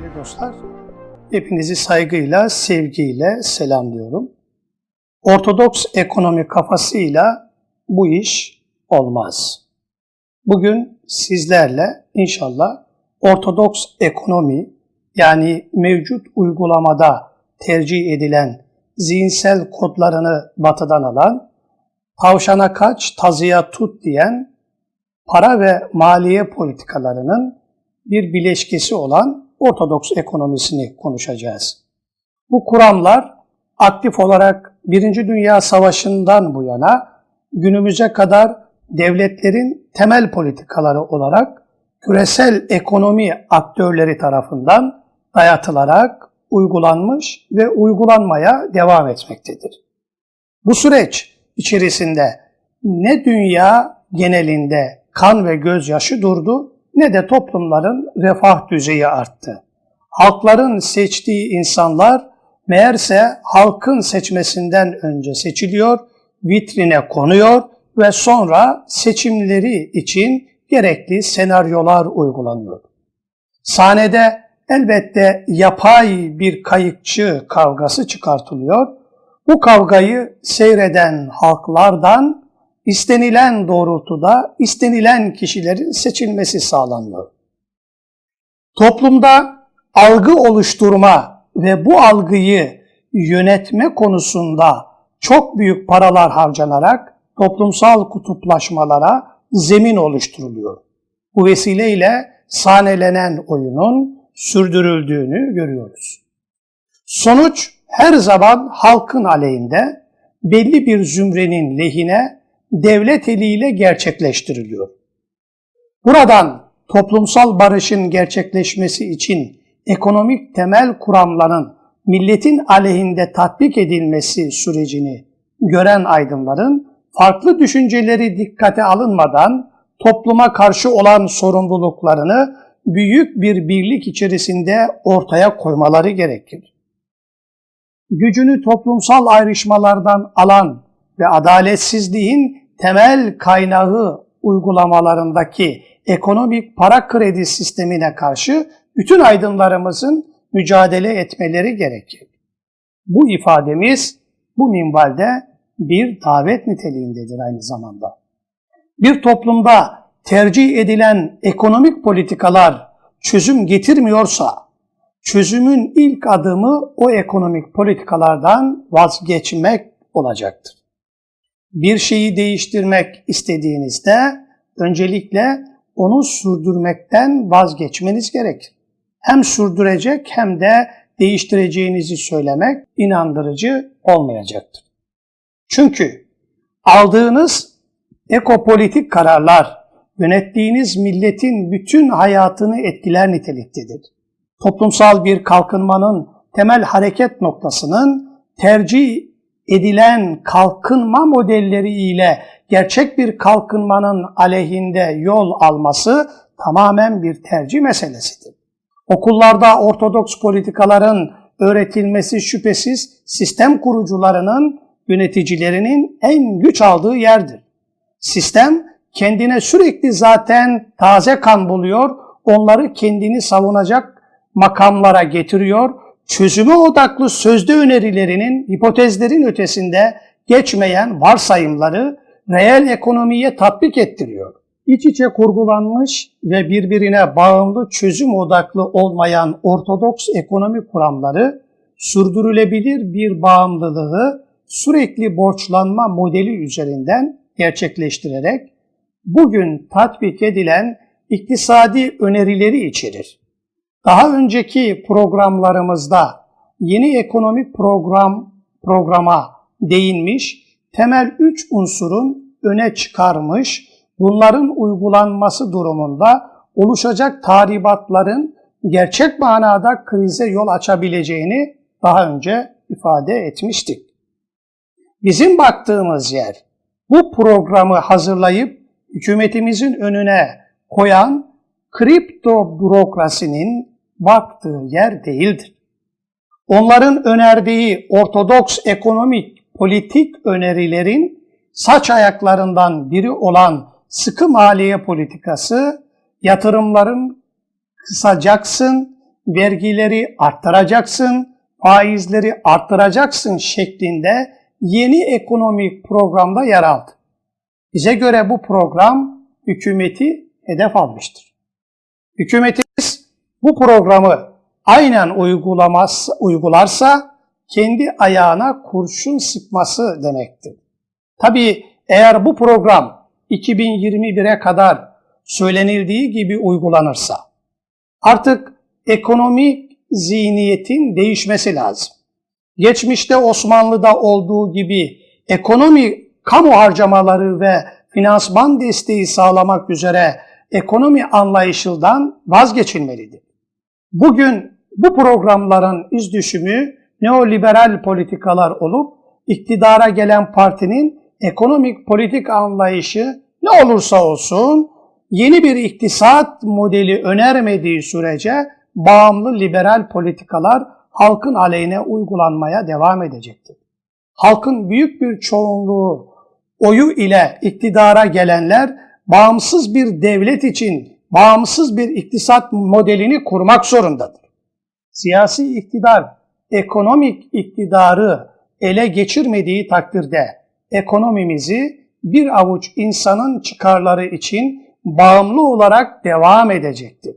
Değerli dostlar, hepinizi saygıyla, sevgiyle selamlıyorum. Ortodoks ekonomi kafasıyla bu iş olmaz. Bugün sizlerle inşallah ortodoks ekonomi yani mevcut uygulamada tercih edilen zihinsel kodlarını batıdan alan, tavşana kaç, tazıya tut diyen para ve maliye politikalarının bir bileşkesi olan Ortodoks ekonomisini konuşacağız. Bu kuramlar aktif olarak Birinci Dünya Savaşı'ndan bu yana günümüze kadar devletlerin temel politikaları olarak küresel ekonomi aktörleri tarafından dayatılarak uygulanmış ve uygulanmaya devam etmektedir. Bu süreç içerisinde ne dünya genelinde kan ve gözyaşı durdu ne de toplumların refah düzeyi arttı. Halkların seçtiği insanlar meğerse halkın seçmesinden önce seçiliyor, vitrine konuyor ve sonra seçimleri için gerekli senaryolar uygulanıyor. Sahnede elbette yapay bir kayıkçı kavgası çıkartılıyor. Bu kavgayı seyreden halklardan istenilen doğrultuda istenilen kişilerin seçilmesi sağlanıyor. Toplumda algı oluşturma ve bu algıyı yönetme konusunda çok büyük paralar harcanarak toplumsal kutuplaşmalara zemin oluşturuluyor. Bu vesileyle sahnelenen oyunun sürdürüldüğünü görüyoruz. Sonuç her zaman halkın aleyhinde, belli bir zümrenin lehine devlet eliyle gerçekleştiriliyor. Buradan toplumsal barışın gerçekleşmesi için ekonomik temel kuramların milletin aleyhinde tatbik edilmesi sürecini gören aydınların farklı düşünceleri dikkate alınmadan topluma karşı olan sorumluluklarını büyük bir birlik içerisinde ortaya koymaları gerekir. Gücünü toplumsal ayrışmalardan alan ve adaletsizliğin temel kaynağı uygulamalarındaki ekonomik para kredi sistemine karşı bütün aydınlarımızın mücadele etmeleri gerekir. Bu ifademiz bu minvalde bir davet niteliğindedir aynı zamanda. Bir toplumda tercih edilen ekonomik politikalar çözüm getirmiyorsa, çözümün ilk adımı o ekonomik politikalardan vazgeçmek olacaktır bir şeyi değiştirmek istediğinizde öncelikle onu sürdürmekten vazgeçmeniz gerekir. Hem sürdürecek hem de değiştireceğinizi söylemek inandırıcı olmayacaktır. Çünkü aldığınız ekopolitik kararlar yönettiğiniz milletin bütün hayatını etkiler niteliktedir. Toplumsal bir kalkınmanın temel hareket noktasının tercih edilen kalkınma modelleri ile gerçek bir kalkınmanın aleyhinde yol alması tamamen bir tercih meselesidir. Okullarda ortodoks politikaların öğretilmesi şüphesiz sistem kurucularının, yöneticilerinin en güç aldığı yerdir. Sistem kendine sürekli zaten taze kan buluyor, onları kendini savunacak makamlara getiriyor çözüme odaklı sözde önerilerinin hipotezlerin ötesinde geçmeyen varsayımları reel ekonomiye tatbik ettiriyor. İç içe kurgulanmış ve birbirine bağımlı çözüm odaklı olmayan ortodoks ekonomi kuramları sürdürülebilir bir bağımlılığı sürekli borçlanma modeli üzerinden gerçekleştirerek bugün tatbik edilen iktisadi önerileri içerir. Daha önceki programlarımızda yeni ekonomik program programa değinmiş, temel üç unsurun öne çıkarmış, bunların uygulanması durumunda oluşacak tahribatların gerçek manada krize yol açabileceğini daha önce ifade etmiştik. Bizim baktığımız yer bu programı hazırlayıp hükümetimizin önüne koyan kripto bürokrasinin baktığı yer değildir. Onların önerdiği ortodoks ekonomik politik önerilerin saç ayaklarından biri olan sıkı maliye politikası yatırımların kısacaksın, vergileri arttıracaksın, faizleri arttıracaksın şeklinde yeni ekonomik programda yer aldı. Bize göre bu program hükümeti hedef almıştır. Hükümetimiz bu programı aynen uygulamaz, uygularsa kendi ayağına kurşun sıkması demektir. Tabii eğer bu program 2021'e kadar söylenildiği gibi uygulanırsa artık ekonomik zihniyetin değişmesi lazım. Geçmişte Osmanlı'da olduğu gibi ekonomi kamu harcamaları ve finansman desteği sağlamak üzere ekonomi anlayışından vazgeçilmelidir. Bugün bu programların iz düşümü neoliberal politikalar olup iktidara gelen partinin ekonomik politik anlayışı ne olursa olsun yeni bir iktisat modeli önermediği sürece bağımlı liberal politikalar halkın aleyhine uygulanmaya devam edecektir. Halkın büyük bir çoğunluğu oyu ile iktidara gelenler bağımsız bir devlet için bağımsız bir iktisat modelini kurmak zorundadır. Siyasi iktidar ekonomik iktidarı ele geçirmediği takdirde ekonomimizi bir avuç insanın çıkarları için bağımlı olarak devam edecektir.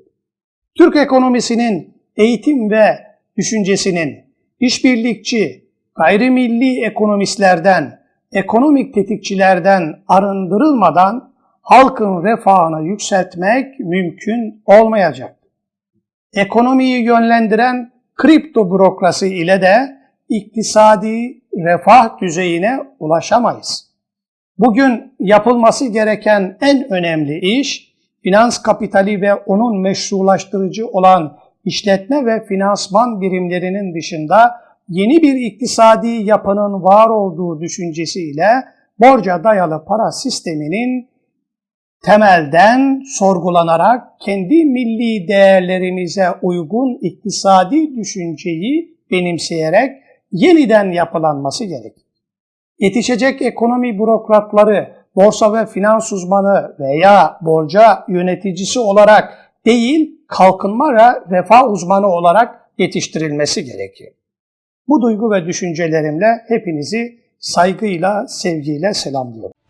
Türk ekonomisinin eğitim ve düşüncesinin işbirlikçi, gayrimilli ekonomistlerden, ekonomik tetikçilerden arındırılmadan halkın refahını yükseltmek mümkün olmayacak. Ekonomiyi yönlendiren kripto bürokrasi ile de iktisadi refah düzeyine ulaşamayız. Bugün yapılması gereken en önemli iş, finans kapitali ve onun meşrulaştırıcı olan işletme ve finansman birimlerinin dışında yeni bir iktisadi yapının var olduğu düşüncesiyle borca dayalı para sisteminin temelden sorgulanarak kendi milli değerlerimize uygun iktisadi düşünceyi benimseyerek yeniden yapılanması gerekir. Yetişecek ekonomi bürokratları, borsa ve finans uzmanı veya borca yöneticisi olarak değil, kalkınma ve refah uzmanı olarak yetiştirilmesi gerekir. Bu duygu ve düşüncelerimle hepinizi saygıyla, sevgiyle selamlıyorum.